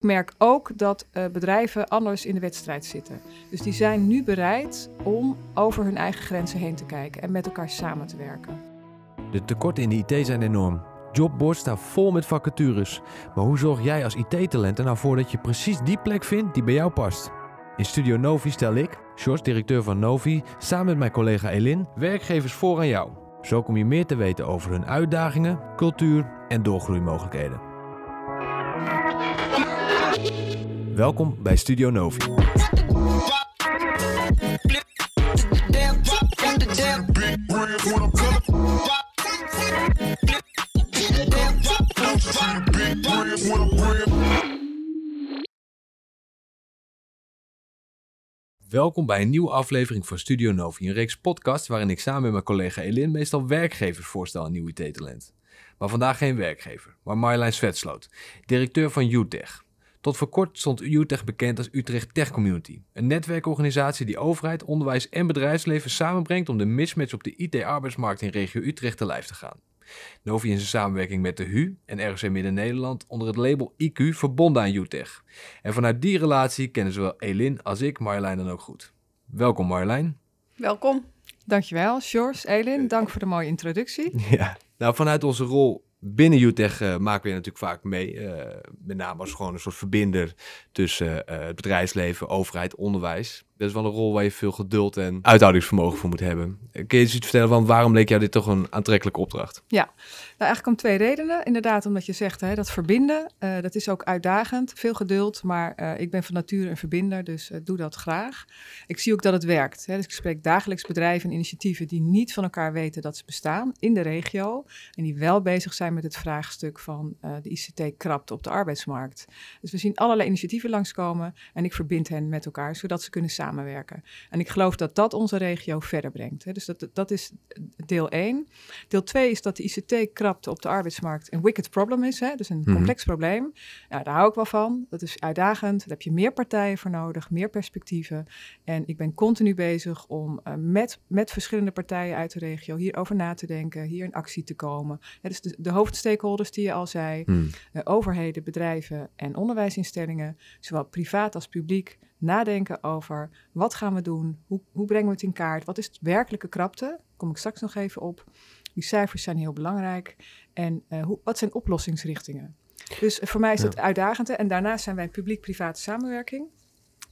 Ik merk ook dat uh, bedrijven anders in de wedstrijd zitten. Dus die zijn nu bereid om over hun eigen grenzen heen te kijken en met elkaar samen te werken. De tekorten in de IT zijn enorm. Jobboards staan vol met vacatures. Maar hoe zorg jij als IT-talent er nou voor dat je precies die plek vindt die bij jou past? In Studio Novi stel ik, George, directeur van Novi, samen met mijn collega Elin, werkgevers voor aan jou. Zo kom je meer te weten over hun uitdagingen, cultuur en doorgroeimogelijkheden. Welkom bij Studio Novi. Welkom bij een nieuwe aflevering van Studio Novi, een reeks podcast waarin ik samen met mijn collega Elin meestal werkgevers voorstel aan nieuw IT-talent. Maar vandaag geen werkgever, maar Marjolein Svetsloot, directeur van UTech. Tot voor kort stond UTech bekend als Utrecht Tech Community, een netwerkorganisatie die overheid, onderwijs en bedrijfsleven samenbrengt om de mismatch op de IT-arbeidsmarkt in regio Utrecht te lijf te gaan. Novi is in samenwerking met de HU en ROC Midden-Nederland onder het label IQ verbonden aan UTech. En vanuit die relatie kennen zowel Elin als ik Marjolein dan ook goed. Welkom Marjolein. Welkom. Dankjewel, George, Elin. Dank voor de mooie introductie. Ja, nou vanuit onze rol binnen UTech uh, maken we natuurlijk vaak mee. Uh, met name als gewoon een soort verbinder tussen uh, het bedrijfsleven, overheid, onderwijs. Dat is wel een rol waar je veel geduld en uithoudingsvermogen voor moet hebben. Kun je eens iets vertellen van waarom leek jou dit toch een aantrekkelijke opdracht? Ja, nou eigenlijk om twee redenen. Inderdaad, omdat je zegt hè, dat verbinden, uh, dat is ook uitdagend. Veel geduld, maar uh, ik ben van nature een verbinder, dus uh, doe dat graag. Ik zie ook dat het werkt. Hè. Dus ik spreek dagelijks bedrijven en initiatieven die niet van elkaar weten dat ze bestaan in de regio. En die wel bezig zijn met het vraagstuk van de ICT-krapte op de arbeidsmarkt. Dus we zien allerlei initiatieven langskomen en ik verbind hen met elkaar, zodat ze kunnen samenwerken samenwerken. En ik geloof dat dat onze regio verder brengt. Hè. Dus dat, dat is deel 1. Deel 2 is dat de ICT-krapte op de arbeidsmarkt een wicked problem is. Hè. Dus een mhm. complex probleem. Ja, daar hou ik wel van. Dat is uitdagend. Daar heb je meer partijen voor nodig, meer perspectieven. En ik ben continu bezig om uh, met, met verschillende partijen uit de regio hierover na te denken, hier in actie te komen. Ja, dus de, de hoofdstakeholders die je al zei, mm. uh, overheden, bedrijven en onderwijsinstellingen, zowel privaat als publiek, nadenken over wat gaan we doen, hoe, hoe brengen we het in kaart, wat is het werkelijke krapte, daar kom ik straks nog even op. Die cijfers zijn heel belangrijk. En uh, hoe, wat zijn oplossingsrichtingen? Dus voor mij is het uitdagend. En daarnaast zijn wij publiek-private samenwerking.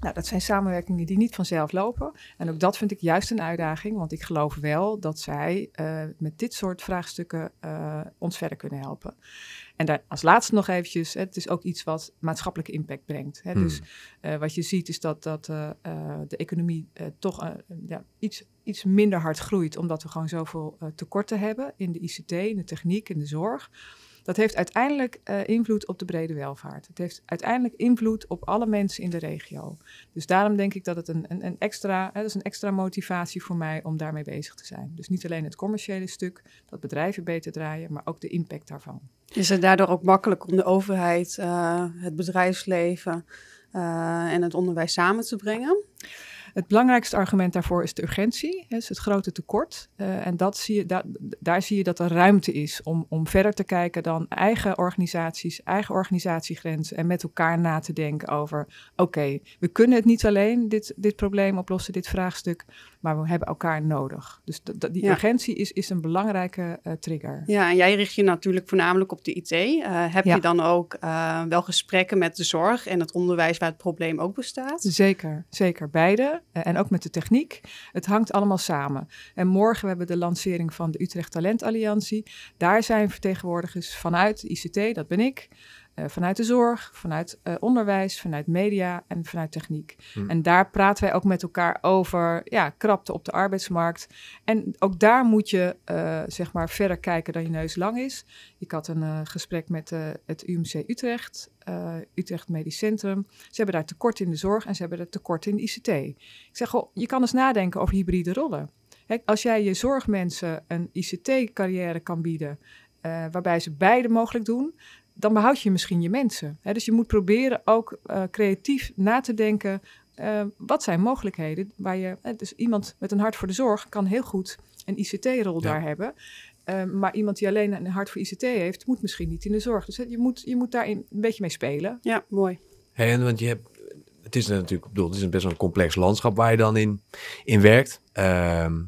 Nou, dat zijn samenwerkingen die niet vanzelf lopen. En ook dat vind ik juist een uitdaging, want ik geloof wel dat zij uh, met dit soort vraagstukken uh, ons verder kunnen helpen. En daar, als laatste nog eventjes, het is ook iets wat maatschappelijke impact brengt. Hè. Dus uh, wat je ziet is dat, dat de economie toch ja, iets, iets minder hard groeit, omdat we gewoon zoveel tekorten hebben in de ICT, in de techniek, in de zorg dat heeft uiteindelijk uh, invloed op de brede welvaart. Het heeft uiteindelijk invloed op alle mensen in de regio. Dus daarom denk ik dat het een, een, een extra, hè, dat is een extra motivatie voor mij om daarmee bezig te zijn. Dus niet alleen het commerciële stuk, dat bedrijven beter draaien, maar ook de impact daarvan. Is het daardoor ook makkelijk om de overheid, uh, het bedrijfsleven uh, en het onderwijs samen te brengen? Het belangrijkste argument daarvoor is de urgentie, is het grote tekort. Uh, en dat zie je, da daar zie je dat er ruimte is om, om verder te kijken dan eigen organisaties, eigen organisatiegrenzen en met elkaar na te denken over, oké, we kunnen het niet alleen, dit, dit probleem oplossen, dit vraagstuk, maar we hebben elkaar nodig. Dus die ja. urgentie is, is een belangrijke uh, trigger. Ja, en jij richt je natuurlijk voornamelijk op de IT. Uh, heb ja. je dan ook uh, wel gesprekken met de zorg en het onderwijs waar het probleem ook bestaat? Zeker, zeker. Beide. en ook met de techniek. Het hangt allemaal samen. En morgen hebben we de lancering van de Utrecht Talent Alliantie. Daar zijn vertegenwoordigers vanuit ICT, dat ben ik. Uh, vanuit de zorg, vanuit uh, onderwijs, vanuit media en vanuit techniek. Hmm. En daar praten wij ook met elkaar over ja, krapte op de arbeidsmarkt. En ook daar moet je uh, zeg maar verder kijken dan je neus lang is. Ik had een gesprek met het UMC Utrecht, Utrecht Medisch Centrum. Ze hebben daar tekort in de zorg en ze hebben er tekort in de ICT. Ik zeg, goh, je kan eens nadenken over hybride rollen. Als jij je zorgmensen een ICT-carrière kan bieden, waarbij ze beide mogelijk doen, dan behoud je misschien je mensen. Hè? Dus je moet proberen ook uh, creatief na te denken. Uh, wat zijn mogelijkheden waar je. Uh, dus iemand met een hart voor de zorg kan heel goed een ICT-rol ja. daar hebben. maar iemand die alleen een hart voor ICT heeft, moet misschien niet in de zorg. Dus je moet, je moet daar een beetje mee spelen. Ja, mooi. Hey, en want je hebt, het is natuurlijk, bedoel, het is een best wel een complex landschap waar je dan in, in werkt. Ehm,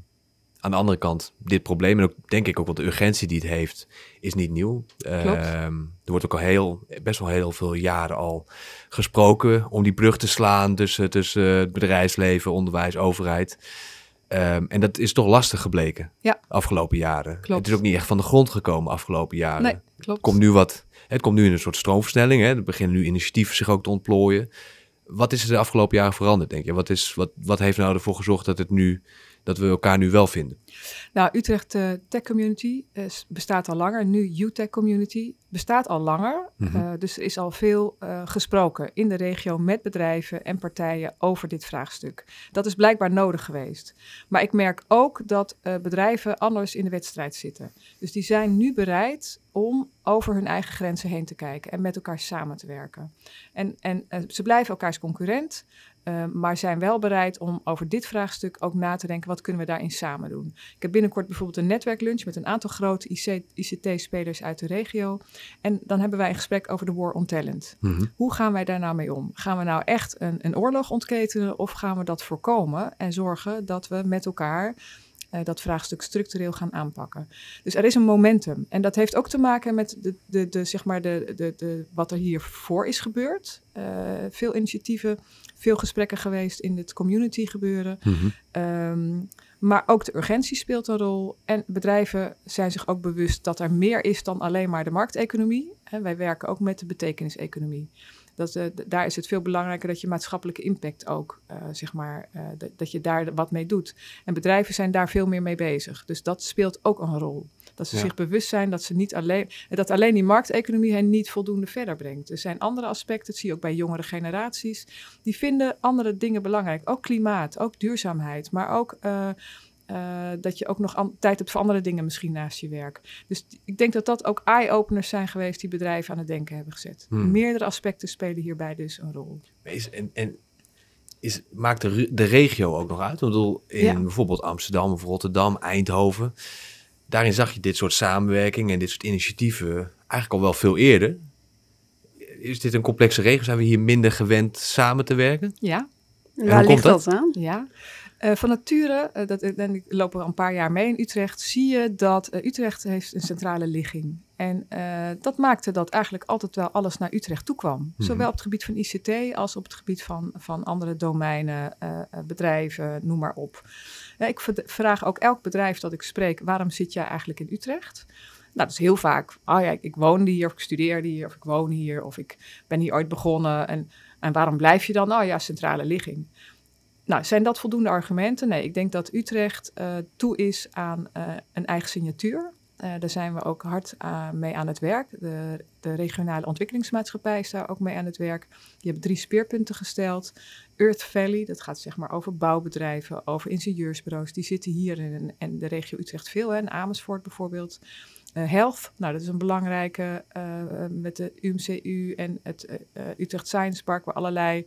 aan de andere kant, dit probleem en ook denk ik ook wat de urgentie die het heeft, is niet nieuw. Ehm, er wordt ook al heel, best wel heel veel jaren al gesproken om die brug te slaan tussen, tussen het bedrijfsleven, onderwijs, overheid. Ehm, en dat is toch lastig gebleken ja. afgelopen jaren. Klopt. Het is ook niet echt van de grond gekomen afgelopen jaren. Nee, klopt. Komt nu wat, het komt nu in een soort stroomversnelling. Hè. Er beginnen nu initiatieven zich ook te ontplooien. Wat is er de afgelopen jaren veranderd, denk je? Wat, is, wat, wat heeft nou ervoor gezorgd dat het nu dat we elkaar nu wel vinden? Nou, Utrecht uh, Tech Community uh, bestaat al langer. Nu UTech Community bestaat al langer. Mm -hmm. uh, dus er is al veel gesproken in de regio met bedrijven en partijen over dit vraagstuk. Dat is blijkbaar nodig geweest. Maar ik merk ook dat bedrijven anders in de wedstrijd zitten. Dus die zijn nu bereid om over hun eigen grenzen heen te kijken en met elkaar samen te werken. En, en ze blijven elkaars concurrent. Uh, maar zijn wel bereid om over dit vraagstuk ook na te denken, wat kunnen we daarin samen doen? Ik heb binnenkort bijvoorbeeld een netwerklunch met een aantal grote ICT-spelers uit de regio. En dan hebben wij een gesprek over de war on talent. Mm -hmm. Hoe gaan wij daar nou mee om? Gaan we nou echt een, een oorlog ontketenen of gaan we dat voorkomen en zorgen dat we met elkaar uh, dat vraagstuk structureel gaan aanpakken. Dus er is een momentum. En dat heeft ook te maken met de, de, de, zeg maar de, de, de, wat er hiervoor is gebeurd. Uh, veel initiatieven, veel gesprekken geweest in het community gebeuren. Mm -hmm. um, maar ook de urgentie speelt een rol. En bedrijven zijn zich ook bewust dat er meer is dan alleen maar de markteconomie. En wij werken ook met de betekeniseconomie. Dat, uh, daar is het veel belangrijker dat je maatschappelijke impact ook, uh, zeg maar, uh, dat, dat je daar wat mee doet. En bedrijven zijn daar veel meer mee bezig. Dus dat speelt ook een rol. Dat ze ja. zich bewust zijn dat ze niet alleen, dat alleen die markteconomie hen niet voldoende verder brengt. Er zijn andere aspecten, dat zie je ook bij jongere generaties, die vinden andere dingen belangrijk. Ook klimaat, ook duurzaamheid, maar ook uh, dat je ook nog tijd hebt voor andere dingen misschien naast je werk. Dus ik denk dat dat ook eye-openers zijn geweest die bedrijven aan het denken hebben gezet. Hmm. Meerdere aspecten spelen hierbij dus een rol. En, en is, maakt de, de regio ook nog uit? Ik bedoel, in ja. bijvoorbeeld Amsterdam of Rotterdam, Eindhoven... daarin zag je dit soort samenwerking en dit soort initiatieven eigenlijk al wel veel eerder. Is dit een complexe regio? Zijn we hier minder gewend samen te werken? Ja. Waar ligt dat aan? Ja. Uh, van nature, uh, dat, en ik loop er al een paar jaar mee in Utrecht, zie je dat uh, Utrecht heeft een centrale ligging. En dat maakte dat eigenlijk altijd wel alles naar Utrecht toe kwam. Mm -hmm. Zowel op het gebied van ICT als op het gebied van, van andere domeinen, bedrijven, noem maar op. ik vraag ook elk bedrijf dat ik spreek, waarom zit jij eigenlijk in Utrecht? Nou, dat is heel vaak, oh ja, ik, ik woonde hier, of ik studeerde hier, of ik woon hier, of ik ben hier ooit begonnen. En, en waarom blijf je dan? Oh ja, centrale ligging. Nou, zijn dat voldoende argumenten? Nee, ik denk dat Utrecht uh, toe is aan uh, een eigen signatuur. Uh, daar zijn we ook hard mee aan het werk. De, de, regionale ontwikkelingsmaatschappij is daar ook mee aan het werk. Die hebben drie speerpunten gesteld. Earth Valley, dat gaat zeg maar over bouwbedrijven, over ingenieursbureaus. Die zitten hier in, de regio Utrecht veel, hè, in Amersfoort bijvoorbeeld. health, nou dat is een belangrijke met de UMCU en het Utrecht Science Park, waar allerlei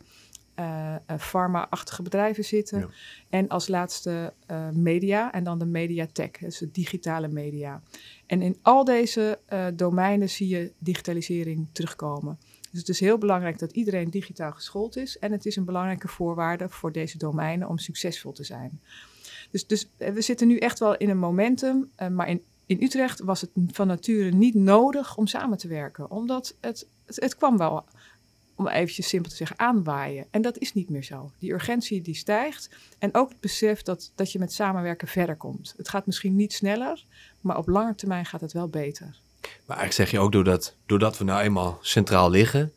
pharma-achtige bedrijven zitten. Ja. En als laatste uh, media en dan de mediatech, dus de digitale media. En in al deze domeinen zie je digitalisering terugkomen. Dus het is heel belangrijk dat iedereen digitaal geschoold is. En het is een belangrijke voorwaarde voor deze domeinen om succesvol te zijn. Dus, dus we zitten nu echt wel in een momentum, maar in in Utrecht was het van nature niet nodig om samen te werken, omdat het, het, het kwam wel om eventjes simpel te zeggen, aanwaaien. En dat is niet meer zo. Die urgentie die stijgt. En ook het besef dat, dat je met samenwerken verder komt. Het gaat misschien niet sneller, maar op lange termijn gaat het wel beter. Maar eigenlijk zeg je ook doordat, doordat we nou eenmaal centraal liggen,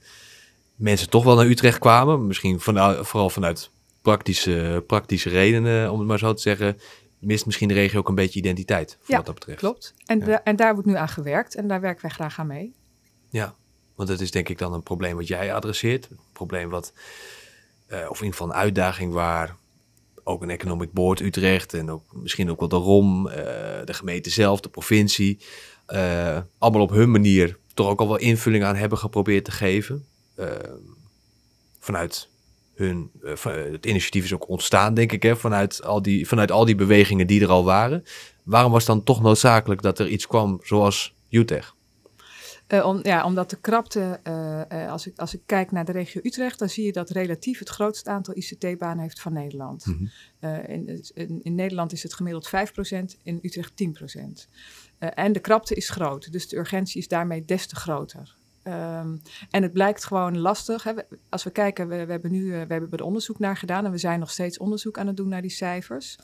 mensen toch wel naar Utrecht kwamen. Misschien vooral vanuit praktische, praktische redenen, om het maar zo te zeggen. Mist misschien de regio ook een beetje identiteit, ja, wat dat betreft. klopt. En, ja. en daar wordt nu aan gewerkt en daar werken wij graag aan mee. Ja, want dat is denk ik dan een probleem wat jij adresseert. Een probleem wat, uh, of in ieder geval een uitdaging waar ook een Economic Board Utrecht en ook misschien ook wel de ROM, uh, de gemeente zelf, de provincie, uh, allemaal op hun manier toch ook al wel invulling aan hebben geprobeerd te geven. vanuit hun, het initiatief is ook ontstaan, denk ik, hè, vanuit, al die, vanuit al die bewegingen die er al waren. Waarom was dan toch noodzakelijk dat er iets kwam zoals UTech? Uh, om, ja, omdat de krapte, uh, als, ik, als ik kijk naar de regio Utrecht, dan zie je dat relatief het grootste aantal ICT-banen heeft van Nederland. Mm -hmm. in, in, in, Nederland is het gemiddeld 5%, in Utrecht 10%. en de krapte is groot, dus de urgentie is daarmee des te groter. Um, en het blijkt gewoon lastig. Hè. Als we kijken, we, we hebben nu we hebben er onderzoek naar gedaan en we zijn nog steeds onderzoek aan het doen naar die cijfers.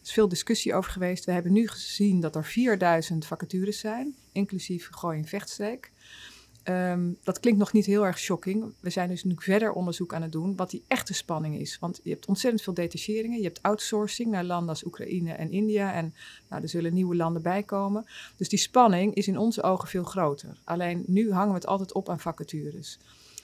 Er is veel discussie over geweest. We hebben nu gezien dat er 4000 vacatures zijn, inclusief Gooi en Vechtstreek. Um, dat klinkt nog niet heel erg shocking. We zijn dus nu verder onderzoek aan het doen wat die echte spanning is. Want je hebt ontzettend veel detacheringen. Je hebt outsourcing naar landen als Oekraïne en India. En nou, er zullen nieuwe landen bij komen. Dus die spanning is in onze ogen veel groter. Alleen nu hangen we het altijd op aan vacatures.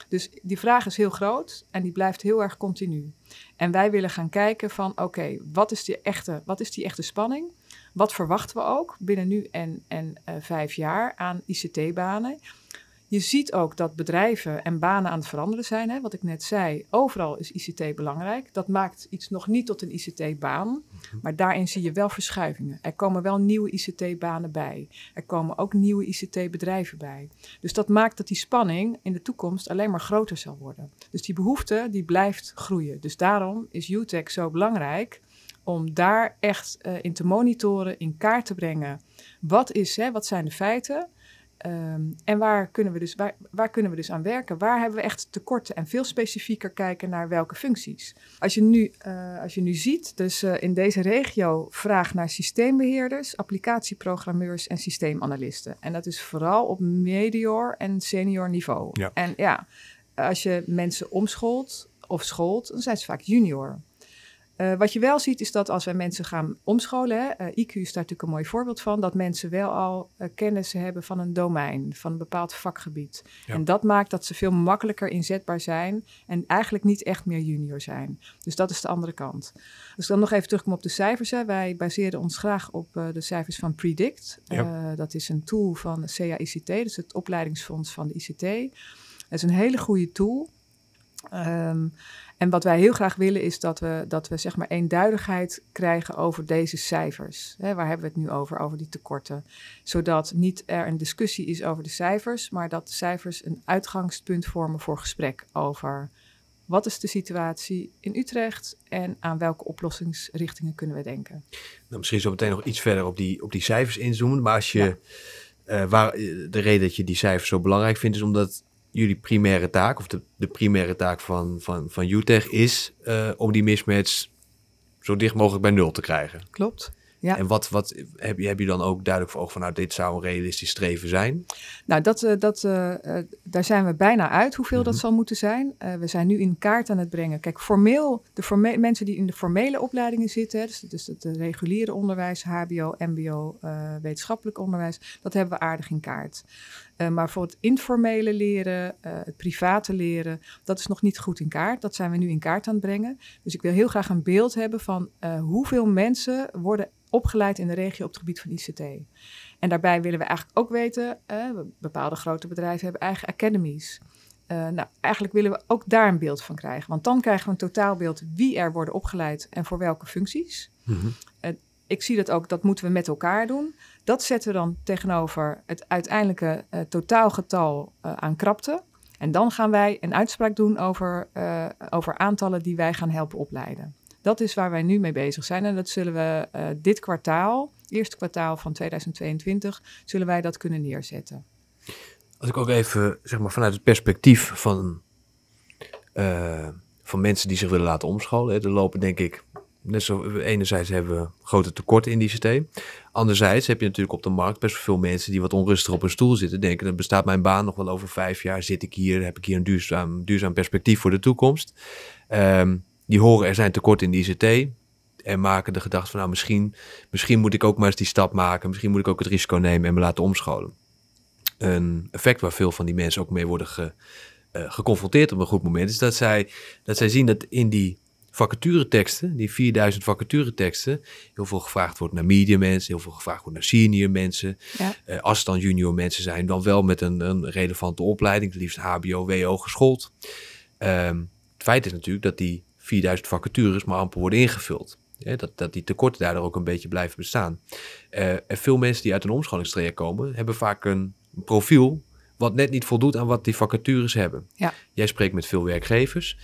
Dus die vraag is heel groot en die blijft heel erg continu. En wij willen gaan kijken van oké, wat is die echte, wat is die echte spanning? Wat verwachten we ook binnen nu en, en uh, vijf jaar aan ICT-banen? Je ziet ook dat bedrijven en banen aan het veranderen zijn. Hè? Wat ik net zei, overal is ICT belangrijk. Dat maakt iets nog niet tot een ICT-baan, mhm. maar daarin zie je wel verschuivingen. Er komen wel nieuwe ICT-banen bij. Er komen ook nieuwe ICT-bedrijven bij. Dus dat maakt dat die spanning in de toekomst alleen maar groter zal worden. Dus die behoefte die blijft groeien. Dus daarom is UTech zo belangrijk om daar echt uh, in te monitoren, in kaart te brengen. Wat, is, hè, wat zijn de feiten? Um, en waar kunnen, we dus, waar, waar, kunnen we dus aan werken? Waar hebben we echt tekorten? En veel specifieker kijken naar welke functies. Als je nu, uh, als je nu ziet, dus uh, in deze regio vraag naar systeembeheerders, applicatieprogrammeurs en systeemanalisten. En dat is vooral op medior en senior niveau. Ja. En ja, als je mensen omscholt of scholt, dan zijn ze vaak junior. Uh, wat je wel ziet is dat als wij mensen gaan omscholen, hè, uh, IQ is daar natuurlijk een mooi voorbeeld van, dat mensen wel al uh, kennis hebben van een domein, van een bepaald vakgebied. Ja. En dat maakt dat ze veel makkelijker inzetbaar zijn en eigenlijk niet echt meer junior zijn. Dus dat is de andere kant. Als ik dan nog even terugkom op de cijfers, hè, wij baseren ons graag op de cijfers van Predict. Ja. dat is een tool van CAICT, dus het opleidingsfonds van de ICT. Dat is een hele goede tool. Um, en wat wij heel graag willen is dat we, dat we zeg maar eenduidigheid krijgen over deze cijfers. Waar hebben we het nu over, over die tekorten? Zodat niet er een discussie is over de cijfers, maar dat de cijfers een uitgangspunt vormen voor gesprek over wat is de situatie in Utrecht en aan welke oplossingsrichtingen kunnen we denken. Nou, misschien zo meteen nog iets verder op die, op die cijfers inzoomen. Maar als je, ja. uh, waar, de reden dat je die cijfers zo belangrijk vindt, is omdat jullie primaire taak, of de, de primaire taak van, van, van UTech is uh, om die mismatch zo dicht mogelijk bij nul te krijgen. Klopt. Ja. En wat, wat heb, je, heb je dan ook duidelijk voor ogen van, nou, dit zou een realistisch streven zijn? Nou, dat, uh, dat, uh, daar zijn we bijna uit hoeveel dat mhm. zal moeten zijn. we zijn nu in kaart aan het brengen. Kijk, formeel, de forme mensen die in de formele opleidingen zitten, dus, dus het reguliere onderwijs, HBO, MBO, wetenschappelijk onderwijs, dat hebben we aardig in kaart. Uh, maar voor het informele leren, uh, het private leren, dat is nog niet goed in kaart. Dat zijn we nu in kaart aan het brengen. Dus ik wil heel graag een beeld hebben van uh, hoeveel mensen worden opgeleid in de regio op het gebied van ICT. En daarbij willen we eigenlijk ook weten, bepaalde grote bedrijven hebben eigen academies. nou, eigenlijk willen we ook daar een beeld van krijgen. Want dan krijgen we een totaalbeeld wie er worden opgeleid en voor welke functies. Mm -hmm. ik zie dat ook, dat moeten we met elkaar doen. Dat zetten we dan tegenover het uiteindelijke uh, totaalgetal uh, aan krapte. En dan gaan wij een uitspraak doen over, uh, over aantallen die wij gaan helpen opleiden. Dat is waar wij nu mee bezig zijn. En dat zullen we dit kwartaal, eerste kwartaal van 2022, zullen wij dat kunnen neerzetten. Als ik ook even, zeg maar, vanuit het perspectief van, van mensen die zich willen laten omscholen. Hè, er lopen denk ik net enerzijds hebben we grote tekorten in die systeem. Anderzijds heb je natuurlijk op de markt best veel mensen die wat onrustig op een stoel zitten. Denken, dan bestaat mijn baan nog wel over vijf jaar. Zit ik hier? Heb ik hier een duurzaam, duurzaam perspectief voor de toekomst? Um, die horen er zijn tekorten in die ICT. En maken de gedachte van, nou misschien, misschien moet ik ook maar eens die stap maken. Misschien moet ik ook het risico nemen en me laten omscholen. Een effect waar veel van die mensen ook mee worden ge, uh, geconfronteerd op een goed moment, is dat zij, dat zij zien dat in die vacatureteksten, die 4000 vacatureteksten, heel veel gevraagd wordt naar medium mensen, heel veel gevraagd wordt naar senior mensen. Ja. Uh, als het dan junior mensen zijn, dan wel met een, een relevante opleiding, het liefst HBO, WO geschoold. Um, het feit is natuurlijk dat die 4000 vacatures maar amper worden ingevuld. dat, dat die tekorten daardoor ook een beetje blijven bestaan. Uh, en veel mensen die uit een omscholingstraject komen, hebben vaak een profiel wat net niet voldoet aan wat die vacatures hebben. Ja. Jij spreekt met veel werkgevers.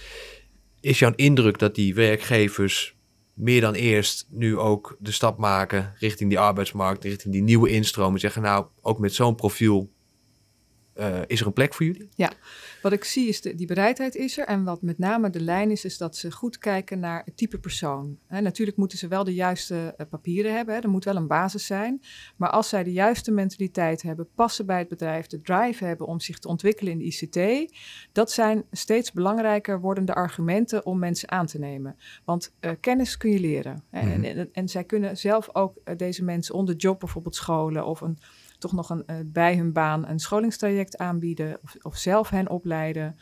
Is jouw indruk dat die werkgevers meer dan eerst nu ook de stap maken richting die arbeidsmarkt, richting die nieuwe instromen, zeggen nou, ook met zo'n profiel uh, is er een plek voor jullie? Ja, wat ik zie is de, die bereidheid is er. En wat met name de lijn is, is dat ze goed kijken naar het type persoon. natuurlijk moeten ze wel de juiste uh, papieren hebben. Hè. Er moet wel een basis zijn. Maar als zij de juiste mentaliteit hebben, passen bij het bedrijf, de drive hebben om zich te ontwikkelen in de ICT, dat zijn steeds belangrijker wordende argumenten om mensen aan te nemen. Want uh, kennis kun je leren. En, en, en, zij kunnen zelf ook deze mensen onder job bijvoorbeeld scholen of een toch nog een, uh, bij hun baan een scholingstraject aanbieden of, of zelf hen opleiden.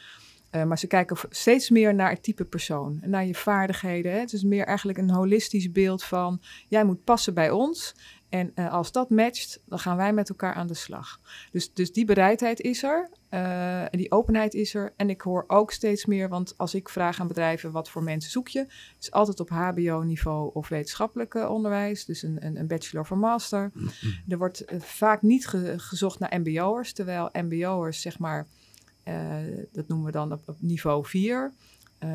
Uh, maar ze kijken steeds meer naar het type persoon naar je vaardigheden. Hè. Het is meer eigenlijk een holistisch beeld van jij moet passen bij ons. En uh, als dat matcht, dan gaan wij met elkaar aan de slag. Dus, dus die bereidheid is er. Uh, en die openheid is er. En ik hoor ook steeds meer, want als ik vraag aan bedrijven wat voor mensen zoek je, is altijd op HBO-niveau of wetenschappelijk onderwijs, dus een, een, een, bachelor of master. Er wordt uh, vaak niet ge gezocht naar MBO'ers, terwijl MBO'ers, zeg maar, dat noemen we dan op, op niveau 4.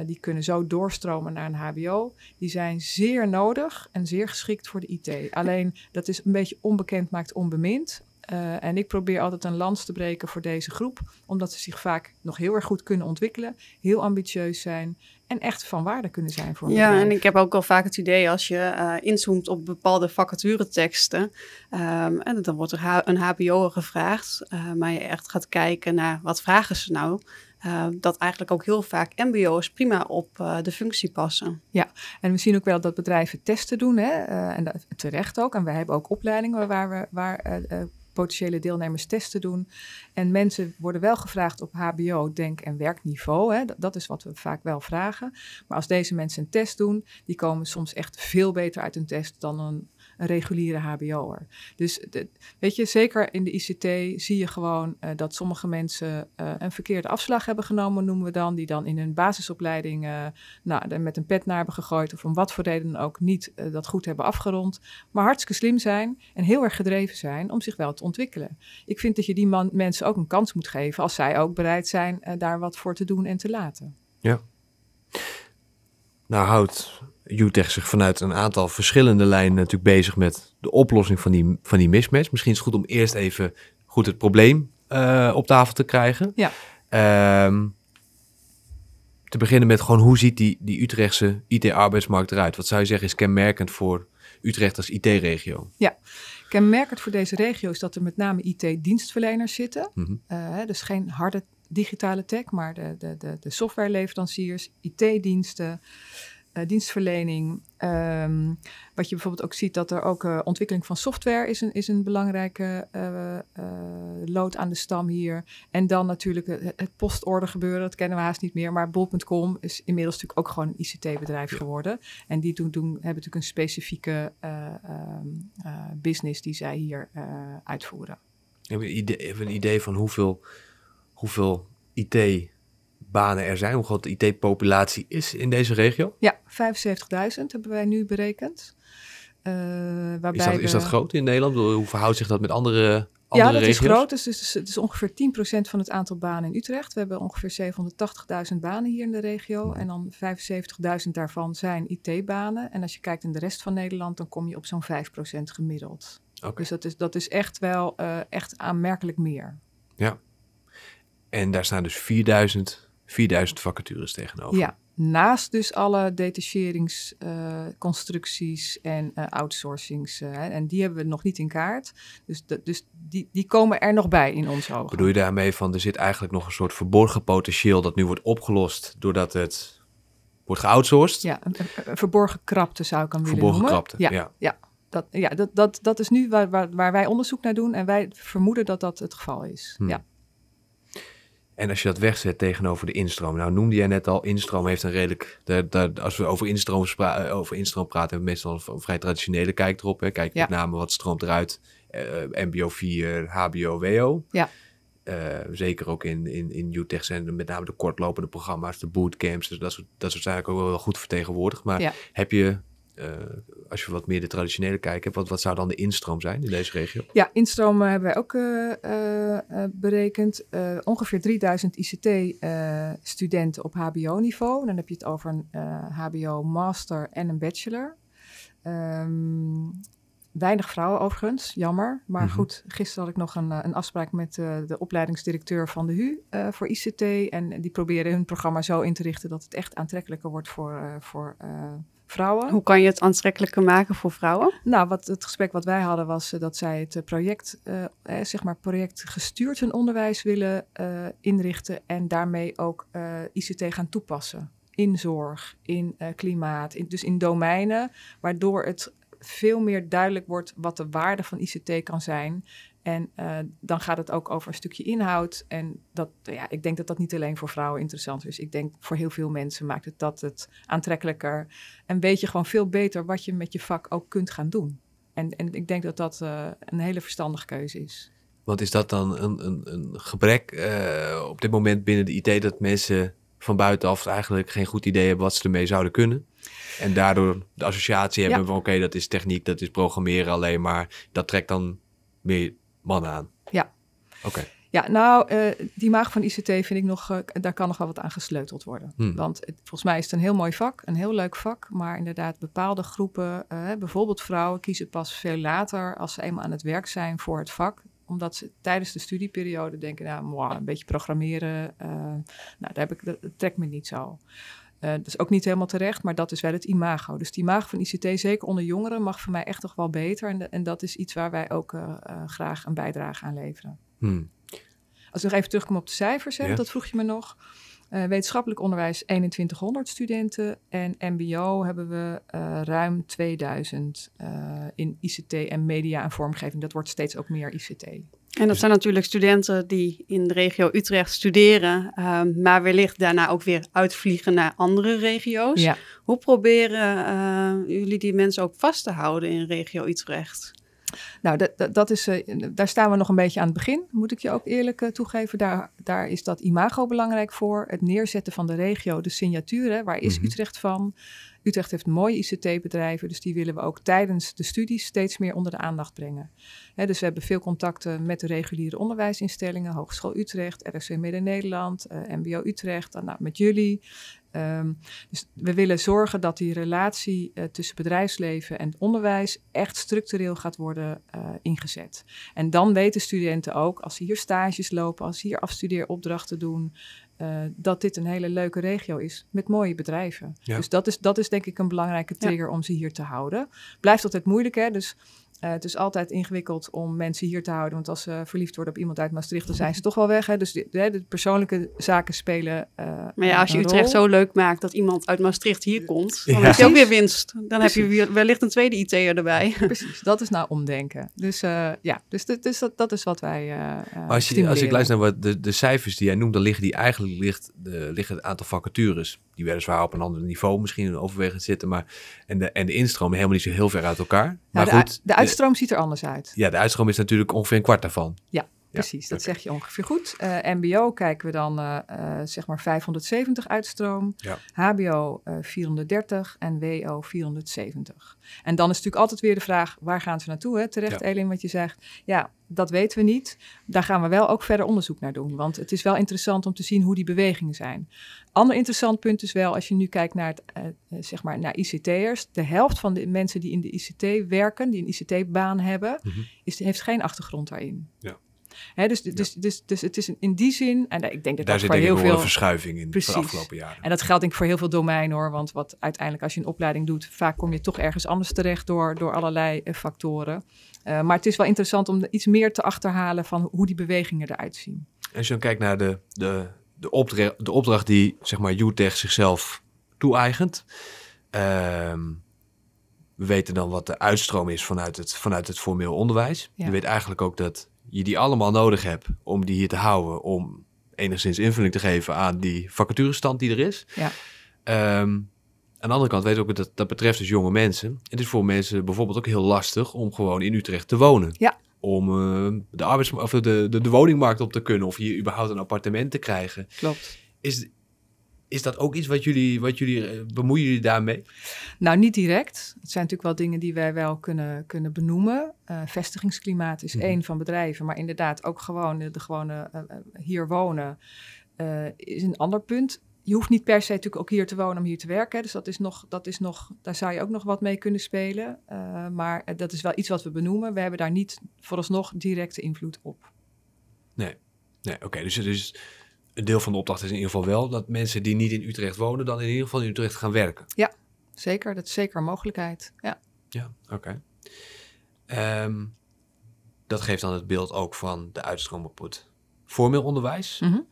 Die kunnen zo doorstromen naar een HBO. Die zijn zeer nodig en zeer geschikt voor de IT. Alleen dat is een beetje onbekend, maakt onbemind. Uh, en ik probeer altijd een lans te breken voor deze groep, omdat ze zich vaak nog heel erg goed kunnen ontwikkelen, heel ambitieus zijn en echt van waarde kunnen zijn voor Ja, en ik heb ook al vaak het idee als je uh, inzoomt op bepaalde vacatureteksten, um, en dan wordt er een HBO gevraagd, uh, maar je echt gaat kijken naar wat vragen ze nou, uh, dat eigenlijk ook heel vaak MBO's prima op uh, de functie passen. Ja, en we zien ook wel dat bedrijven testen doen, hè? Uh, en terecht ook. En wij hebben ook opleidingen waar, we, waar potentiële deelnemers testen doen. En mensen worden wel gevraagd op HBO, denk- en werkniveau. Hè. Dat, dat, is wat we vaak wel vragen. Maar als deze mensen een test doen, die komen soms echt veel beter uit een test dan een een reguliere HBO'er. Dus weet je, zeker in de ICT zie je gewoon uh, dat sommige mensen uh, een verkeerde afslag hebben genomen, noemen we dan, die dan in hun basisopleiding uh, nou, met een pet naar hebben gegooid of om wat voor reden ook niet dat goed hebben afgerond, maar hartstikke slim zijn en heel erg gedreven zijn om zich wel te ontwikkelen. Ik vind dat je die man, mensen ook een kans moet geven als zij ook bereid zijn daar wat voor te doen en te laten. Ja. Nou houdt UTech zich vanuit een aantal verschillende lijnen natuurlijk bezig met de oplossing van die, van die mismatch. Misschien is het goed om eerst even goed het probleem uh, op tafel te krijgen. Ja. Um, te beginnen met gewoon hoe ziet die, die Utrechtse IT-arbeidsmarkt eruit? Wat zou je zeggen is kenmerkend voor Utrecht als IT-regio? Ja, kenmerkend voor deze regio is dat er met name IT-dienstverleners zitten. Mhm. Uh, dus geen harde digitale tech, maar de, de, de, de softwareleveranciers, IT-diensten, uh, dienstverlening. Um, wat je bijvoorbeeld ook ziet, dat er ook uh, ontwikkeling van software is een, is een belangrijke uh, lood aan de stam hier. En dan natuurlijk het, het postorder gebeuren, dat kennen we haast niet meer. Maar bol.com is inmiddels natuurlijk ook gewoon een ICT-bedrijf ja. geworden. En die doen, doen, hebben natuurlijk een specifieke um, business die zij hier uitvoeren. Heb je een idee, heb een idee van hoeveel, hoeveel IT banen er zijn, hoe groot de IT-populatie is in deze regio? Ja, 75.000 hebben wij nu berekend. Uh, waarbij is, dat, is dat groot in Nederland? Hoe verhoudt zich dat met andere, andere Ja, dat regio's? is groot. Dus, dus het is ongeveer 10% van het aantal banen in Utrecht. We hebben ongeveer 780.000 banen hier in de regio. En dan 75.000 daarvan zijn IT-banen. En als je kijkt in de rest van Nederland, dan kom je op zo'n 5% gemiddeld. Okay. Dus dat is, dat is echt wel uh, echt aanmerkelijk meer. Ja. En daar staan dus 4000 4000 vacatures tegenover. Ja, naast dus alle detacheringsconstructies uh, en uh, outsourcings. Uh, en die hebben we nog niet in kaart. Dus, de, dus die, die komen er nog bij in ons ogen. Bedoel je daarmee van er zit eigenlijk nog een soort verborgen potentieel dat nu wordt opgelost doordat het wordt geoutsourced? Ja, een, een verborgen krapte zou ik hem willen verborgen noemen. krapte, ja. ja. ja. Dat, ja, dat, dat, dat is nu waar, waar, waar wij onderzoek naar doen en wij vermoeden dat dat het geval is. Hmm. Ja. En als je dat wegzet tegenover de instroom. Nou noemde jij net al, instroom heeft een redelijk... De, de, als we over instroom, over instroom praten, hebben we meestal een vrij traditionele kijk erop. Hè. Kijk Ja. met name wat stroomt eruit. eh, mbo 4, hbo, wo. Ja. Eh, zeker ook in, in, in UTech zijn met name de kortlopende programma's, de bootcamps. Dus dat soort, dat soort zijn eigenlijk ook wel goed vertegenwoordigd. Maar Ja. heb je eh, als je wat meer de traditionele kijk hebt, wat, wat zou dan de instroom zijn in deze regio? Ja, instroom eh, hebben wij ook eh, eh, eh, berekend. Eh, ongeveer 3000 ICT-studenten op HBO-niveau. Dan heb je het over een eh, HBO-master en een bachelor. Ehm, weinig vrouwen overigens, jammer. Maar Mhm. goed, gisteren had ik nog een, eh, een afspraak met eh, de opleidingsdirecteur van de HU eh, voor ICT. En die proberen hun programma zo in te richten dat het echt aantrekkelijker wordt voor, eh, voor eh, vrouwen. Hoe kan je het aantrekkelijker maken voor vrouwen? Nou, wat, het gesprek wat wij hadden was eh, dat zij het eh, project, eh, zeg maar projectgestuurd hun onderwijs willen inrichten en daarmee ook ICT gaan toepassen. In zorg, in klimaat, in, dus in domeinen, waardoor het veel meer duidelijk wordt wat de waarde van ICT kan zijn. En eh, dan gaat het ook over een stukje inhoud. En dat, ja, ik denk dat dat niet alleen voor vrouwen interessant is. Ik denk voor heel veel mensen maakt het dat het aantrekkelijker. En weet je gewoon veel beter wat je met je vak ook kunt gaan doen. En, en ik denk dat dat eh, een hele verstandige keuze is. Want is dat dan een, een, een gebrek eh, op dit moment binnen de IT dat mensen van buitenaf eigenlijk geen goed idee hebben wat ze ermee zouden kunnen? En daardoor de associatie hebben Ja. van oké, dat is techniek, dat is programmeren alleen maar. Dat trekt dan meer mannen aan. Ja. Oké. Ja, nou, eh, die maag van ICT vind ik nog, eh, daar kan nog wel wat aan gesleuteld worden. Hmm. Want het- volgens mij is het een heel mooi vak, een heel leuk vak. Maar inderdaad, bepaalde groepen, eh, bijvoorbeeld vrouwen, kiezen pas veel later als ze eenmaal aan het werk zijn voor het vak. Omdat ze tijdens de studieperiode denken, nou, mwah, een beetje programmeren, nou, daar heb ik, dat, dat trekt me niet zo. Eh, dat is ook niet helemaal terecht, maar dat is wel het imago. Dus die imago van ICT, zeker onder jongeren, mag voor mij echt toch wel beter. En, de- en dat is iets waar wij ook eh, eh, graag een bijdrage aan leveren. Hmm. Als ik nog even terugkom op de cijfers, hè, Ja. dat vroeg je me nog. Wetenschappelijk onderwijs 2100 studenten en MBO hebben we ruim 2000 eh, in ICT en media en vormgeving. Dat wordt steeds ook meer ICT. En dat zijn natuurlijk studenten die in de regio Utrecht studeren, ehm, maar wellicht daarna ook weer uitvliegen naar andere regio's. Ja. Hoe proberen eh, jullie die mensen ook vast te houden in regio Utrecht? Nou, dat, dat, dat is, eh, daar staan we nog een beetje aan het begin, moet ik je ook eerlijk eh, toegeven. Daar, daar is dat imago belangrijk voor. Het neerzetten van de regio, de signatuur. hè, Waar is Mhm. Utrecht van? Utrecht heeft mooie ICT-bedrijven, dus die willen we ook tijdens de studies steeds meer onder de aandacht brengen. Dus we hebben veel contacten met de reguliere onderwijsinstellingen, Hogeschool Utrecht, RSC Midden-Nederland, eh, MBO Utrecht, dan, nou, met jullie. Ehm, dus we willen zorgen dat die relatie eh, tussen bedrijfsleven en onderwijs echt structureel gaat worden eh, ingezet. En dan weten studenten ook, als ze hier stages lopen, als ze hier afstudeeropdrachten doen, eh, dat dit een hele leuke regio is met mooie bedrijven. Ja. Dus dat is, dat is denk ik een belangrijke Ja. trigger om ze hier te houden. Blijft altijd moeilijk, hè? Dus eh, het is altijd ingewikkeld om mensen hier te houden. Want als ze verliefd worden op iemand uit Maastricht, dan zijn ze toch wel weg. Hè? Dus de, de, de persoonlijke zaken spelen. eh, Maar ja, als je Utrecht rol. zo leuk maakt dat iemand uit Maastricht hier komt, dan Ja. heb je ook weer winst. Dan heb je weer, wellicht een tweede IT'er erbij. Precies, dat is nou omdenken. Dus eh, ja, dus, dit- dus dat, dat is wat wij. Maar als, je, als ik luister naar wat de, de cijfers die jij noemt, dan liggen die eigenlijk ligt, de, liggen het aantal vacatures. Die weliswaar op een ander niveau misschien overwegend zitten. Maar, en, de, en de instroom helemaal niet zo heel ver uit elkaar. Nou, Maar de, goed, de uitstroom ziet er anders uit. ja, de uitstroom is natuurlijk ongeveer een kwart daarvan. Precies, dat zeg je ongeveer goed. Eh, MBO kijken we dan eh, eh, zeg maar 570 uitstroom. Ja. HBO eh, 430 en WO 470. En dan is natuurlijk altijd weer de vraag, waar gaan ze naartoe? Hè? Terecht, Ja. Elin, wat je zegt. Ja, dat weten we niet. Daar gaan we wel ook verder onderzoek naar doen. Want het is wel interessant om te zien hoe die bewegingen zijn. Ander interessant punt is wel, als je nu kijkt naar, het, zeg maar naar ICT'ers. De helft van de mensen die in de ICT werken, die een ICT-baan hebben, Mhm. is, heeft geen achtergrond daarin. Ja. Hè, dus, dus, dus, dus het is in die zin, en ik denk dat Daar zit voor heel een veel. verschuiving in Precies. de afgelopen jaren. En dat geldt denk ik voor heel veel domeinen hoor. Want wat uiteindelijk als je een opleiding doet, vaak kom je toch ergens anders terecht door, door allerlei eh, factoren. Eh, maar het is wel interessant om iets meer te achterhalen van hoe die bewegingen eruit zien. Als je dan kijkt naar de, de, de, opdracht, de opdracht die zeg maar UTech zichzelf toe-eigent. ehm, we weten dan wat de uitstroom is vanuit het, vanuit het formeel onderwijs. Ja. Je weet eigenlijk ook dat je die allemaal nodig hebt om die hier te houden. Om enigszins invulling te geven aan die vacaturestand die er is. Ja. Ehm, aan de andere kant weten we ook dat dat betreft dus jonge mensen. Het is voor mensen bijvoorbeeld ook heel lastig om gewoon in Utrecht te wonen. Ja. Om eh, de, arbeids of de, de, de woningmarkt op te kunnen of hier überhaupt een appartement te krijgen. Klopt. Is, is dat ook iets wat jullie, wat jullie eh, bemoeien jullie daarmee? Nou, niet direct. Het zijn natuurlijk wel dingen die wij wel kunnen, kunnen benoemen. Uh, vestigingsklimaat is mm één van bedrijven, maar inderdaad ook gewoon de, de gewone uh, hier wonen is een ander punt. Je hoeft niet per se natuurlijk ook hier te wonen om hier te werken. Dus dat is nog, dat is nog, daar zou je ook nog wat mee kunnen spelen. maar dat is wel iets wat we benoemen. We hebben daar niet vooralsnog directe invloed op. Nee, nee oké. Dus, dus een deel van de opdracht is in ieder geval wel dat mensen die niet in Utrecht wonen, dan in ieder geval in Utrecht gaan werken. Ja, zeker. Dat is zeker een mogelijkheid. Ja, ja oké. Ehm, dat geeft dan het beeld ook van de uitstroom op het formeel onderwijs. Mm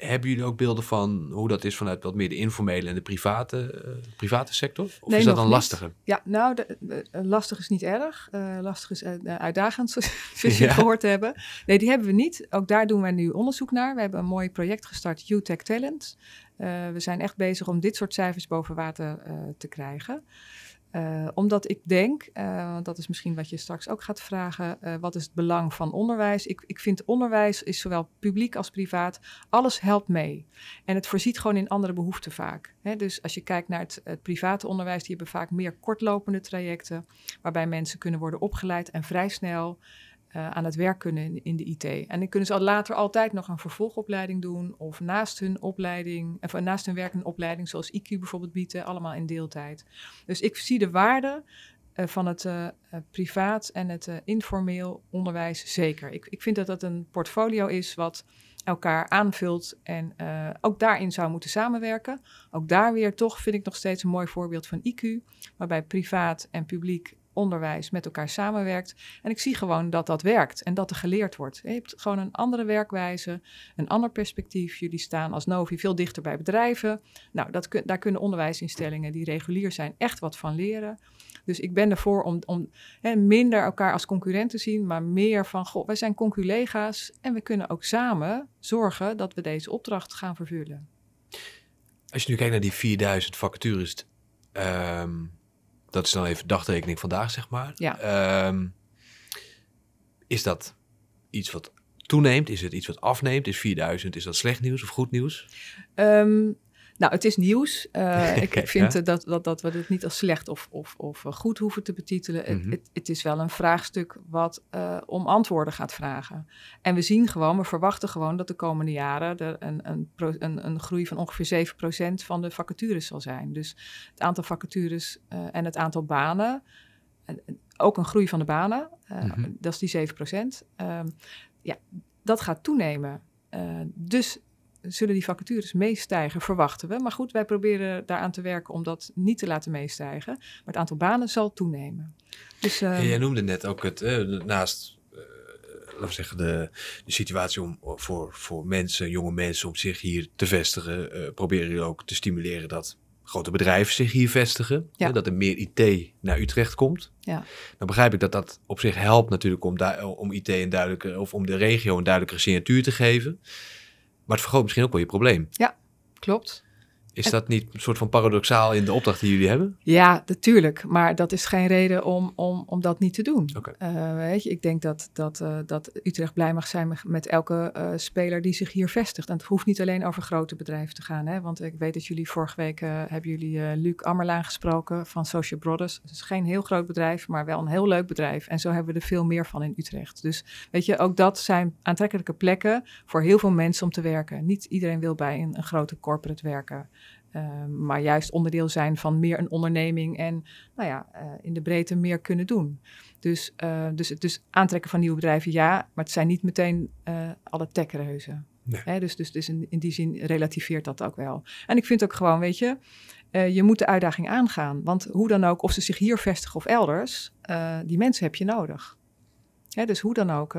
hebben jullie ook beelden van hoe dat is vanuit wat meer de informele en de private, uh, private sector? Of nee, is dat dan lastiger? Ja, nou, de, lastig is niet erg. Uh, lastig is uh, uitdagend, zoals je gehoord hebben. Nee, die hebben we niet. Ook daar doen wij nu onderzoek naar. We hebben een mooi project gestart, UTech Talent. we zijn echt bezig om dit soort cijfers boven water te krijgen. Uh, omdat ik denk, uh, dat is misschien wat je straks ook gaat vragen, uh, wat is het belang van onderwijs? Ik, ik vind onderwijs is zowel publiek als privaat, alles helpt mee. En het voorziet gewoon in andere behoeften vaak. Hè? Dus als je kijkt naar het, het, private onderwijs, die hebben vaak meer kortlopende trajecten, waarbij mensen kunnen worden opgeleid en vrij snel uh, aan het werk kunnen in, de IT. En dan kunnen ze later altijd nog een vervolgopleiding doen of naast hun opleiding, of naast hun werk een opleiding zoals IQ bijvoorbeeld bieden, allemaal in deeltijd. Dus ik zie de waarde uh, van het privaat en het informeel onderwijs zeker. Ik, ik vind dat dat een portfolio is wat elkaar aanvult en ook daarin zou moeten samenwerken. Ook daar weer toch vind ik nog steeds een mooi voorbeeld van IQ, waarbij privaat en publiek onderwijs met elkaar samenwerkt. En ik zie gewoon dat dat werkt en dat er geleerd wordt. Je hebt gewoon een andere werkwijze, een ander perspectief. Jullie staan als Novi veel dichter bij bedrijven. Nou, dat daar kunnen onderwijsinstellingen die regulier zijn echt wat van leren. Dus ik ben ervoor om, om hè, minder elkaar als concurrent te zien, maar meer van, goh, wij zijn conculega's en we kunnen ook samen zorgen dat we deze opdracht gaan vervullen. Als je nu kijkt naar die 4000 vacatures, um, dat is dan even dagtekening vandaag, zeg maar. Ja. Ehm, is dat iets wat toeneemt? Is het iets wat afneemt? Is 4000, is dat slecht nieuws of goed nieuws? Um, nou, het is nieuws. Uh, ik vind dat, dat, dat we het niet als slecht of, of, of eh, goed hoeven te betitelen. Mhm. het, het, is wel een vraagstuk wat uh, om antwoorden gaat vragen. En we zien gewoon, we verwachten gewoon dat de komende jaren er een, een, een, een groei van ongeveer 7% van de vacatures zal zijn. Dus het aantal vacatures uh, en het aantal banen, ook een groei van de banen, mm dat is die 7%. Um, ja, dat gaat toenemen. dus zullen die vacatures meestijgen, verwachten we. Maar goed, wij proberen daaraan te werken om dat niet te laten meestijgen. Maar het aantal banen zal toenemen. Dus, uh, jij noemde net ook het, uh, naast uh, laten we zeggen, de, de situatie om, voor, voor mensen, jonge mensen, om zich hier te vestigen. proberen jullie ook te stimuleren dat grote bedrijven zich hier vestigen. Ja. dat er meer IT naar Utrecht komt. Ja. Dan begrijp ik dat dat op zich helpt natuurlijk om, om IT een duidelijke, of om de regio een duidelijkere signatuur te geven. Maar het vergroot misschien ook wel je probleem. Ja, klopt. Is dat niet een soort van paradoxaal in de opdracht die jullie hebben? Ja, natuurlijk. Maar dat is geen reden om, om, om dat niet te doen. Okay. Uh, weet je, ik denk dat, dat, uh, dat Utrecht blij mag zijn met, elke uh, speler die zich hier vestigt. En het hoeft niet alleen over grote bedrijven te gaan. Hè? Want ik weet dat jullie vorige week hebben jullie Luc Ammerlaan gesproken van Social Brothers. Het is geen heel groot bedrijf, maar wel een heel leuk bedrijf. En zo hebben we er veel meer van in Utrecht. Dus weet je, ook dat zijn aantrekkelijke plekken voor heel veel mensen om te werken. Niet iedereen wil bij een, een grote corporate werken. Uh, maar juist onderdeel zijn van meer een onderneming en nou ja, uh, in de breedte meer kunnen doen. Dus, uh, dus, dus aantrekken van nieuwe bedrijven, ja, maar het zijn niet meteen alle techreuzen. Nee. Dus, dus, dus in, in, die zin relativeert dat ook wel. En ik vind ook gewoon, weet je, je moet de uitdaging aangaan. Want hoe dan ook, of ze zich hier vestigen of elders, die mensen heb je nodig. Hè, dus hoe dan ook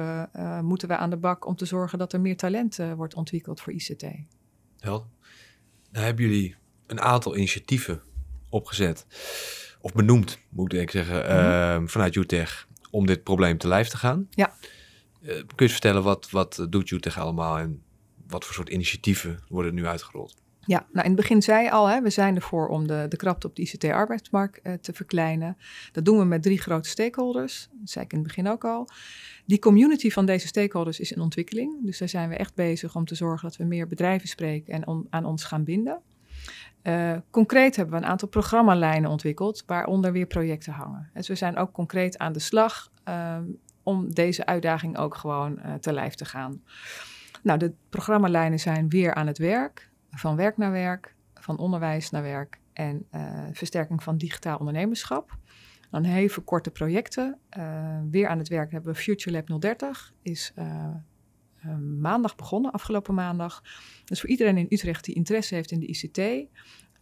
moeten we aan de bak om te zorgen dat er meer talent wordt ontwikkeld voor ICT. Helder. Nou hebben jullie een aantal initiatieven opgezet. Of benoemd, moet ik zeggen, mm -hmm. uh, vanuit UTech om dit probleem te lijf te gaan. Ja. Uh, kun je vertellen wat, wat doet UTech allemaal en wat voor soort initiatieven worden nu uitgerold? Ja, nou in het begin zei je al, hè, we zijn ervoor om de, de krapte op de ICT-arbeidsmarkt uh, te verkleinen. Dat doen we met drie grote stakeholders, dat zei ik in het begin ook al. Die community van deze stakeholders is in ontwikkeling. Dus daar zijn we echt bezig om te zorgen dat we meer bedrijven spreken en on, aan ons gaan binden. Uh, concreet hebben we een aantal programmalijnen ontwikkeld waaronder weer projecten hangen. Dus we zijn ook concreet aan de slag ehm, om deze uitdaging ook gewoon uh, te lijf te gaan. Nou, de programmalijnen zijn weer aan het werk, van werk naar werk, van onderwijs naar werk en uh, versterking van digitaal ondernemerschap. Dan even korte projecten. weer aan het werk hebben we Future Lab 030, is maandag begonnen, afgelopen maandag. Dus voor iedereen in Utrecht die interesse heeft in de ICT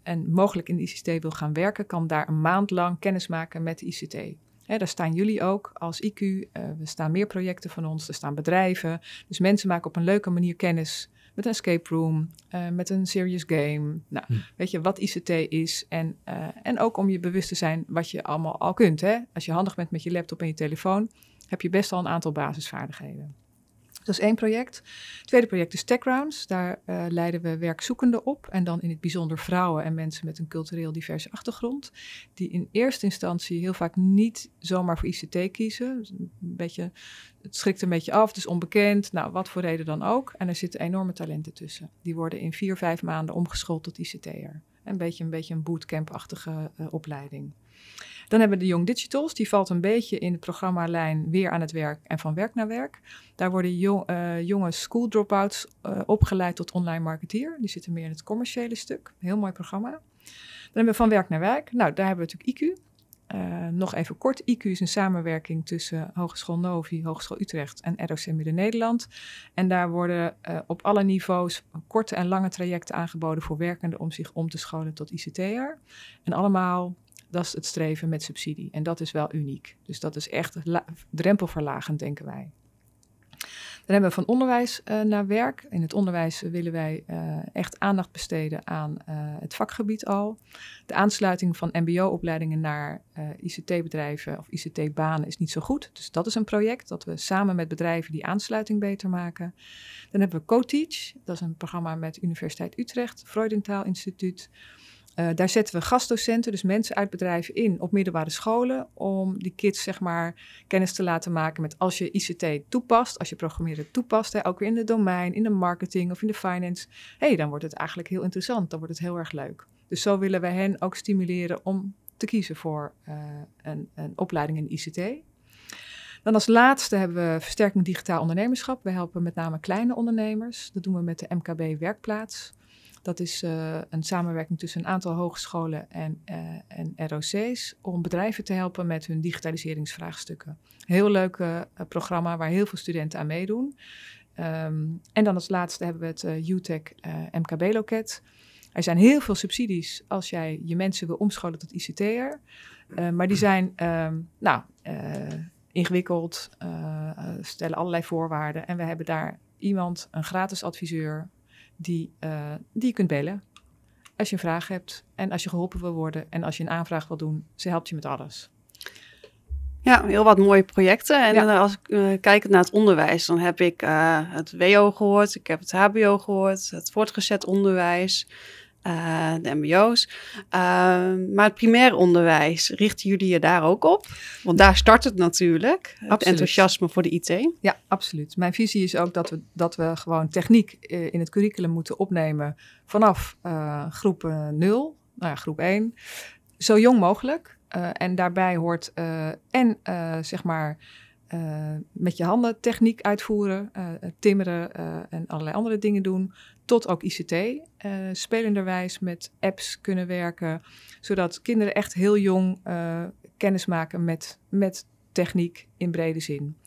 en mogelijk in de ICT wil gaan werken, kan daar een maand lang kennis maken met de ICT. daar staan jullie ook als IQ. Uh, er staan meer projecten van ons, er staan bedrijven. Dus mensen maken op een leuke manier kennis met een escape room, uh, met een serious game. Nou, hm. weet je wat ICT is. En, uh, en ook om je bewust te zijn wat je allemaal al kunt. Hè? Als je handig bent met je laptop en je telefoon, heb je best al een aantal basisvaardigheden. Dat is één project. Het tweede project is TechRounds. Daar uh, leiden we werkzoekenden op. En dan in het bijzonder vrouwen en mensen met een cultureel diverse achtergrond. Die in eerste instantie heel vaak niet zomaar voor ICT kiezen. Dus een beetje, het schrikt een beetje af, het is onbekend. Nou, wat voor reden dan ook. En er zitten enorme talenten tussen. Die worden in vier, vijf maanden omgeschoold tot ICT'er. Een beetje een, beetje een bootcamp-achtige uh, opleiding. Dan hebben we de Young Digitals. Die valt een beetje in de programmalijn weer aan het werk en van werk naar werk. Daar worden uh, jonge school dropouts uh, opgeleid tot online marketeer. Die zitten meer in het commerciële stuk. Heel mooi programma. Dan hebben we van werk naar werk. Nou, daar hebben we natuurlijk IQ. Uh, nog even kort, IQ is een samenwerking tussen Hogeschool Novi, Hogeschool Utrecht en ROC Midden-Nederland. En daar worden op alle niveaus korte en lange trajecten aangeboden voor werkenden om zich om te scholen tot ICT'er. En allemaal dat is het streven met subsidie. En dat is wel uniek. Dus dat is echt drempelverlagend, denken wij. Dan hebben we van onderwijs uh, naar werk. In het onderwijs willen wij uh, echt aandacht besteden aan uh, het vakgebied al. De aansluiting van MBO-opleidingen naar ICT-bedrijven of ICT-banen is niet zo goed. Dus dat is een project dat we samen met bedrijven die aansluiting beter maken. Dan hebben we CoTeach. Dat is een programma met Universiteit Utrecht, Freudentaal Instituut. Uh, daar zetten we gastdocenten, dus mensen uit bedrijven in op middelbare scholen, om die kids zeg maar kennis te laten maken met als je ICT toepast, als je programmeren toepast, hè, ook weer in de domein, in de marketing of in de finance, hey, dan wordt het eigenlijk heel interessant, dan wordt het heel erg leuk. Dus zo willen we hen ook stimuleren om te kiezen voor uh, een, een opleiding in ICT. Dan als laatste hebben we versterking digitaal ondernemerschap. We helpen met name kleine ondernemers. Dat doen we met de MKB Werkplaats. Dat is uh, een samenwerking tussen een aantal hogescholen en, uh, en ROC's om bedrijven te helpen met hun digitaliseringsvraagstukken. Heel leuk uh, programma waar heel veel studenten aan meedoen. Um, en dan als laatste hebben we het UTech MKB-loket. Er zijn heel veel subsidies als jij je mensen wil omscholen tot ICT'er. maar die zijn um, nou, ingewikkeld, stellen allerlei voorwaarden. En we hebben daar iemand, een gratis adviseur, die, uh, die je kunt bellen. Als je een vraag hebt en als je geholpen wil worden en als je een aanvraag wil doen, ze helpt je met alles. Ja, heel wat mooie projecten. En ja. als ik uh, kijk naar het onderwijs, dan heb ik uh, het WO gehoord, ik heb het HBO gehoord, het voortgezet onderwijs uh, de mbo's. Uh, maar het primair onderwijs, richten jullie je daar ook op? Want daar start het natuurlijk, het enthousiasme voor de IT. Ja, absoluut. Mijn visie is ook dat we, dat we gewoon techniek uh, in het curriculum moeten opnemen vanaf uh, groep 0, nou ja, groep 1, zo jong mogelijk. en daarbij hoort en zeg maar met je handen techniek uitvoeren, timmeren en allerlei andere dingen doen tot ook ICT, eh, spelenderwijs met apps kunnen werken, zodat kinderen echt heel jong uh, kennis maken met, met techniek in brede zin.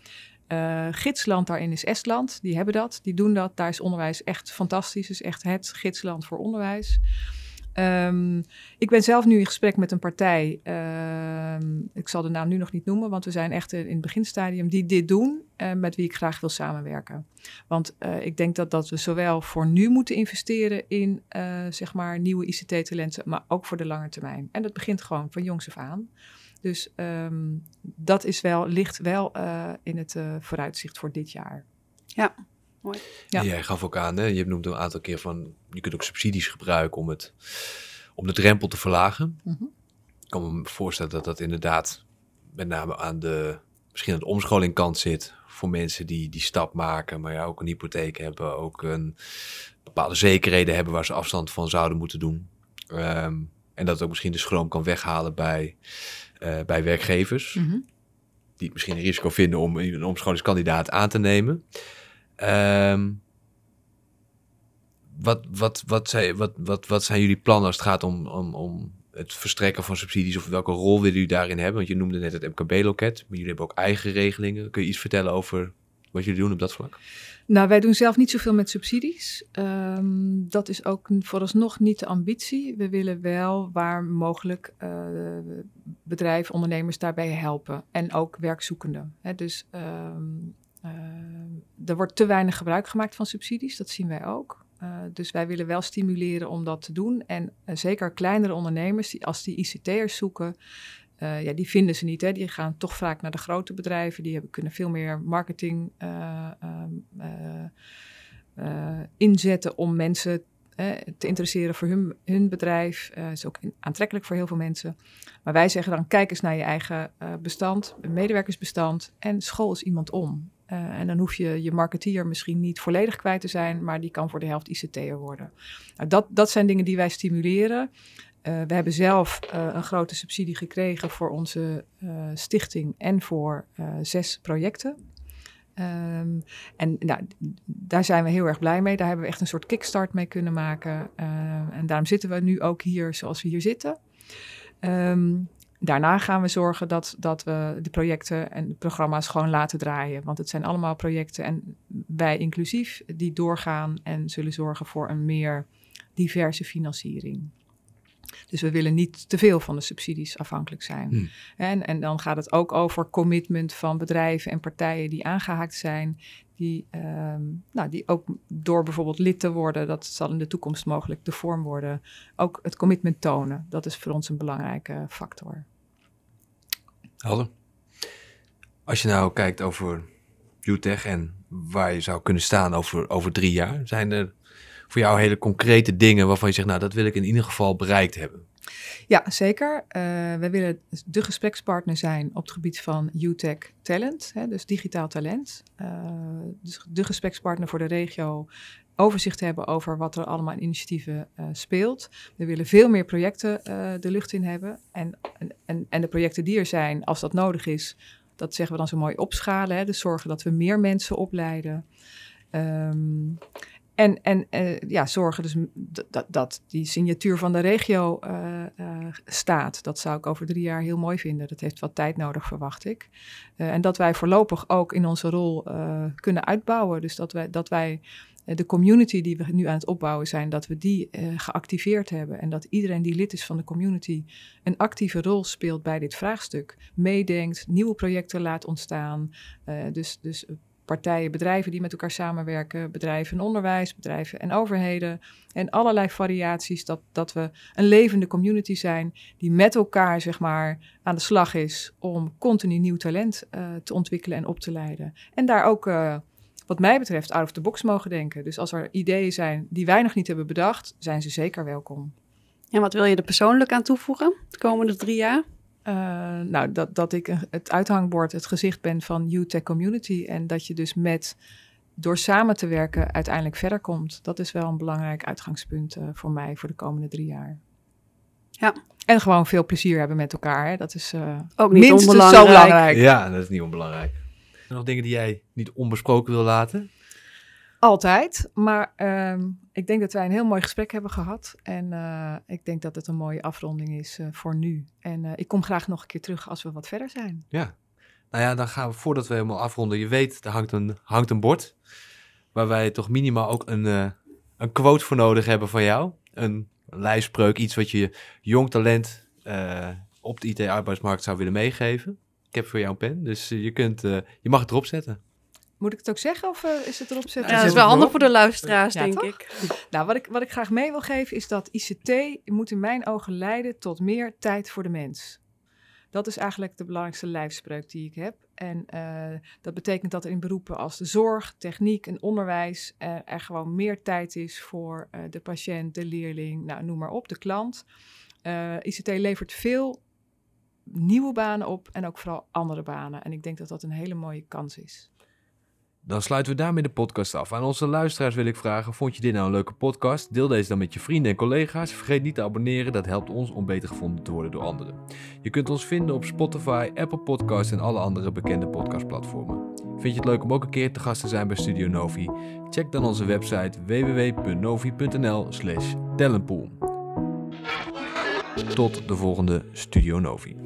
Uh, gidsland daarin is Estland, die hebben dat, die doen dat. Daar is onderwijs echt fantastisch, is echt het gidsland voor onderwijs. Um, ik ben zelf nu in gesprek met een partij, uh, ik zal de naam nu nog niet noemen, want we zijn echt in het beginstadium, die dit doen, uh, met wie ik graag wil samenwerken. Want uh, ik denk dat, dat we zowel voor nu moeten investeren in eh, zeg maar nieuwe ICT-talenten, maar ook voor de lange termijn. En dat begint gewoon van jongs af aan. Dus um, dat is wel, ligt wel in het vooruitzicht voor dit jaar. Ja, Mooi. Ja. jij gaf ook aan, hè, je noemde een aantal keer van, je kunt ook subsidies gebruiken om, het, om de drempel te verlagen. Mm -hmm. Ik kan me voorstellen dat dat inderdaad met name aan de, misschien aan de omscholingkant zit voor mensen die die stap maken, maar ja, ook een hypotheek hebben, ook een bepaalde zekerheden hebben waar ze afstand van zouden moeten doen. Ehm, en dat het ook misschien de schroom kan weghalen bij, eh, bij werkgevers. Mhm. Die misschien een risico vinden om een omscholingskandidaat aan te nemen. Ehm, wat, wat, wat, zijn, wat, wat, wat zijn jullie plannen als het gaat om, om, om het verstrekken van subsidies? Of welke rol willen jullie daarin hebben? Want je noemde net het MKB-loket, maar jullie hebben ook eigen regelingen. Kun je iets vertellen over wat jullie doen op dat vlak? Nou, wij doen zelf niet zoveel met subsidies. Ehm, dat is ook vooralsnog niet de ambitie. We willen wel waar mogelijk uh, bedrijven, ondernemers daarbij helpen. En ook werkzoekenden. Hè, dus ehm, er wordt te weinig gebruik gemaakt van subsidies, dat zien wij ook. Uh, dus wij willen wel stimuleren om dat te doen. En uh, zeker kleinere ondernemers, die, als die ICT'ers zoeken, ja, die vinden ze niet. Hè. Die gaan toch vaak naar de grote bedrijven. Die hebben, kunnen veel meer marketing ehm, inzetten om mensen te interesseren voor hun, hun bedrijf. Uh, is ook aantrekkelijk voor heel veel mensen. Maar wij zeggen dan, kijk eens naar je eigen uh, bestand, medewerkersbestand en school eens iemand om. Uh, en dan hoef je je marketeer misschien niet volledig kwijt te zijn, maar die kan voor de helft ICT'er worden. Nou, dat, dat zijn dingen die wij stimuleren. Uh, we hebben zelf uh, een grote subsidie gekregen voor onze stichting en voor zes projecten. Um, en nou, daar zijn we heel erg blij mee. Daar hebben we echt een soort kickstart mee kunnen maken. en daarom zitten we nu ook hier zoals we hier zitten. Um, daarna gaan we zorgen dat, dat we de projecten en de programma's gewoon laten draaien. Want het zijn allemaal projecten en wij inclusief die doorgaan en zullen zorgen voor een meer diverse financiering. Dus we willen niet te veel van de subsidies afhankelijk zijn. Hmm. En, en dan gaat het ook over commitment van bedrijven en partijen die aangehaakt zijn. Die, um, nou, die ook door bijvoorbeeld lid te worden, dat zal in de toekomst mogelijk de vorm worden, ook het commitment tonen. Dat is voor ons een belangrijke factor. Helder. Als je nou kijkt over UTech en waar je zou kunnen staan over, over drie jaar, zijn er voor jou hele concrete dingen waarvan je zegt, nou, dat wil ik in ieder geval bereikt hebben? Ja, zeker. Uh, wij willen de gesprekspartner zijn op het gebied van UTech Talent, hè, dus digitaal talent. Uh, dus de gesprekspartner voor de regio overzicht hebben over wat er allemaal in initiatieven uh, speelt. We willen veel meer projecten uh, de lucht in hebben. En, en, en de projecten die er zijn, als dat nodig is, dat zeggen we dan zo mooi opschalen. Hè? Dus zorgen dat we meer mensen opleiden. Um, en, en uh, ja, zorgen dus dat, dat die signatuur van de regio staat. Dat zou ik over drie jaar heel mooi vinden. Dat heeft wat tijd nodig, verwacht ik. en dat wij voorlopig ook in onze rol kunnen uitbouwen. Dus dat wij, dat wij de community die we nu aan het opbouwen zijn, dat we die geactiveerd hebben. En dat iedereen die lid is van de community een actieve rol speelt bij dit vraagstuk. Meedenkt, nieuwe projecten laat ontstaan. dus, dus partijen, bedrijven die met elkaar samenwerken, bedrijven en onderwijs, bedrijven en overheden en allerlei variaties, dat, dat we een levende community zijn die met elkaar zeg maar aan de slag is om continu nieuw talent te ontwikkelen en op te leiden. En daar ook, wat mij betreft, out of the box mogen denken. Dus als er ideeën zijn die wij nog niet hebben bedacht, zijn ze zeker welkom. En wat wil je er persoonlijk aan toevoegen de komende drie jaar? Uh, nou, dat, dat ik het uithangbord, het gezicht ben van UTech Community. En dat je dus met, door samen te werken, uiteindelijk verder komt. Dat is wel een belangrijk uitgangspunt uh, voor mij voor de komende drie jaar. Ja. En gewoon veel plezier hebben met elkaar. Hè. Dat is uh, ook niet minstens onbelangrijk. zo belangrijk. Ja, dat is niet onbelangrijk. Nog dingen die jij niet onbesproken wil laten? Altijd, maar uh, ik denk dat wij een heel mooi gesprek hebben gehad. En uh, ik denk dat het een mooie afronding is uh, voor nu. En uh, ik kom graag nog een keer terug als we wat verder zijn. Ja, nou ja, dan gaan we voordat we helemaal afronden. Je weet, er hangt een, hangt een bord waar wij toch minimaal ook een, een quote voor nodig hebben van jou. Een lijfspreuk, iets wat je jong talent op de IT-arbeidsmarkt zou willen meegeven. Ik heb voor jou een pen, dus je, kunt, je mag het erop zetten. Moet ik het ook zeggen of uh, is het erop zetten? Ja, dat is wel handig voor de luisteraars, ja, denk toch? ik. Nou, wat ik, wat ik graag mee wil geven is dat ICT moet in mijn ogen leiden tot meer tijd voor de mens. Dat is eigenlijk de belangrijkste lijfspreuk die ik heb. En uh, dat betekent dat er in beroepen als de zorg, techniek en onderwijs uh, er gewoon meer tijd is voor de patiënt, de leerling, nou, noem maar op, de klant. ICT levert veel nieuwe banen op en ook vooral andere banen. En ik denk dat dat een hele mooie kans is. Dan sluiten we daarmee de podcast af. Aan onze luisteraars wil ik vragen: vond je dit nou een leuke podcast? Deel deze dan met je vrienden en collega's. Vergeet niet te abonneren, dat helpt ons om beter gevonden te worden door anderen. Je kunt ons vinden op Spotify, Apple Podcasts en alle andere bekende podcastplatformen. Vind je het leuk om ook een keer te gast te zijn bij Studio Novi? Check dan onze website www.novi.nl/slash. Tot de volgende Studio Novi.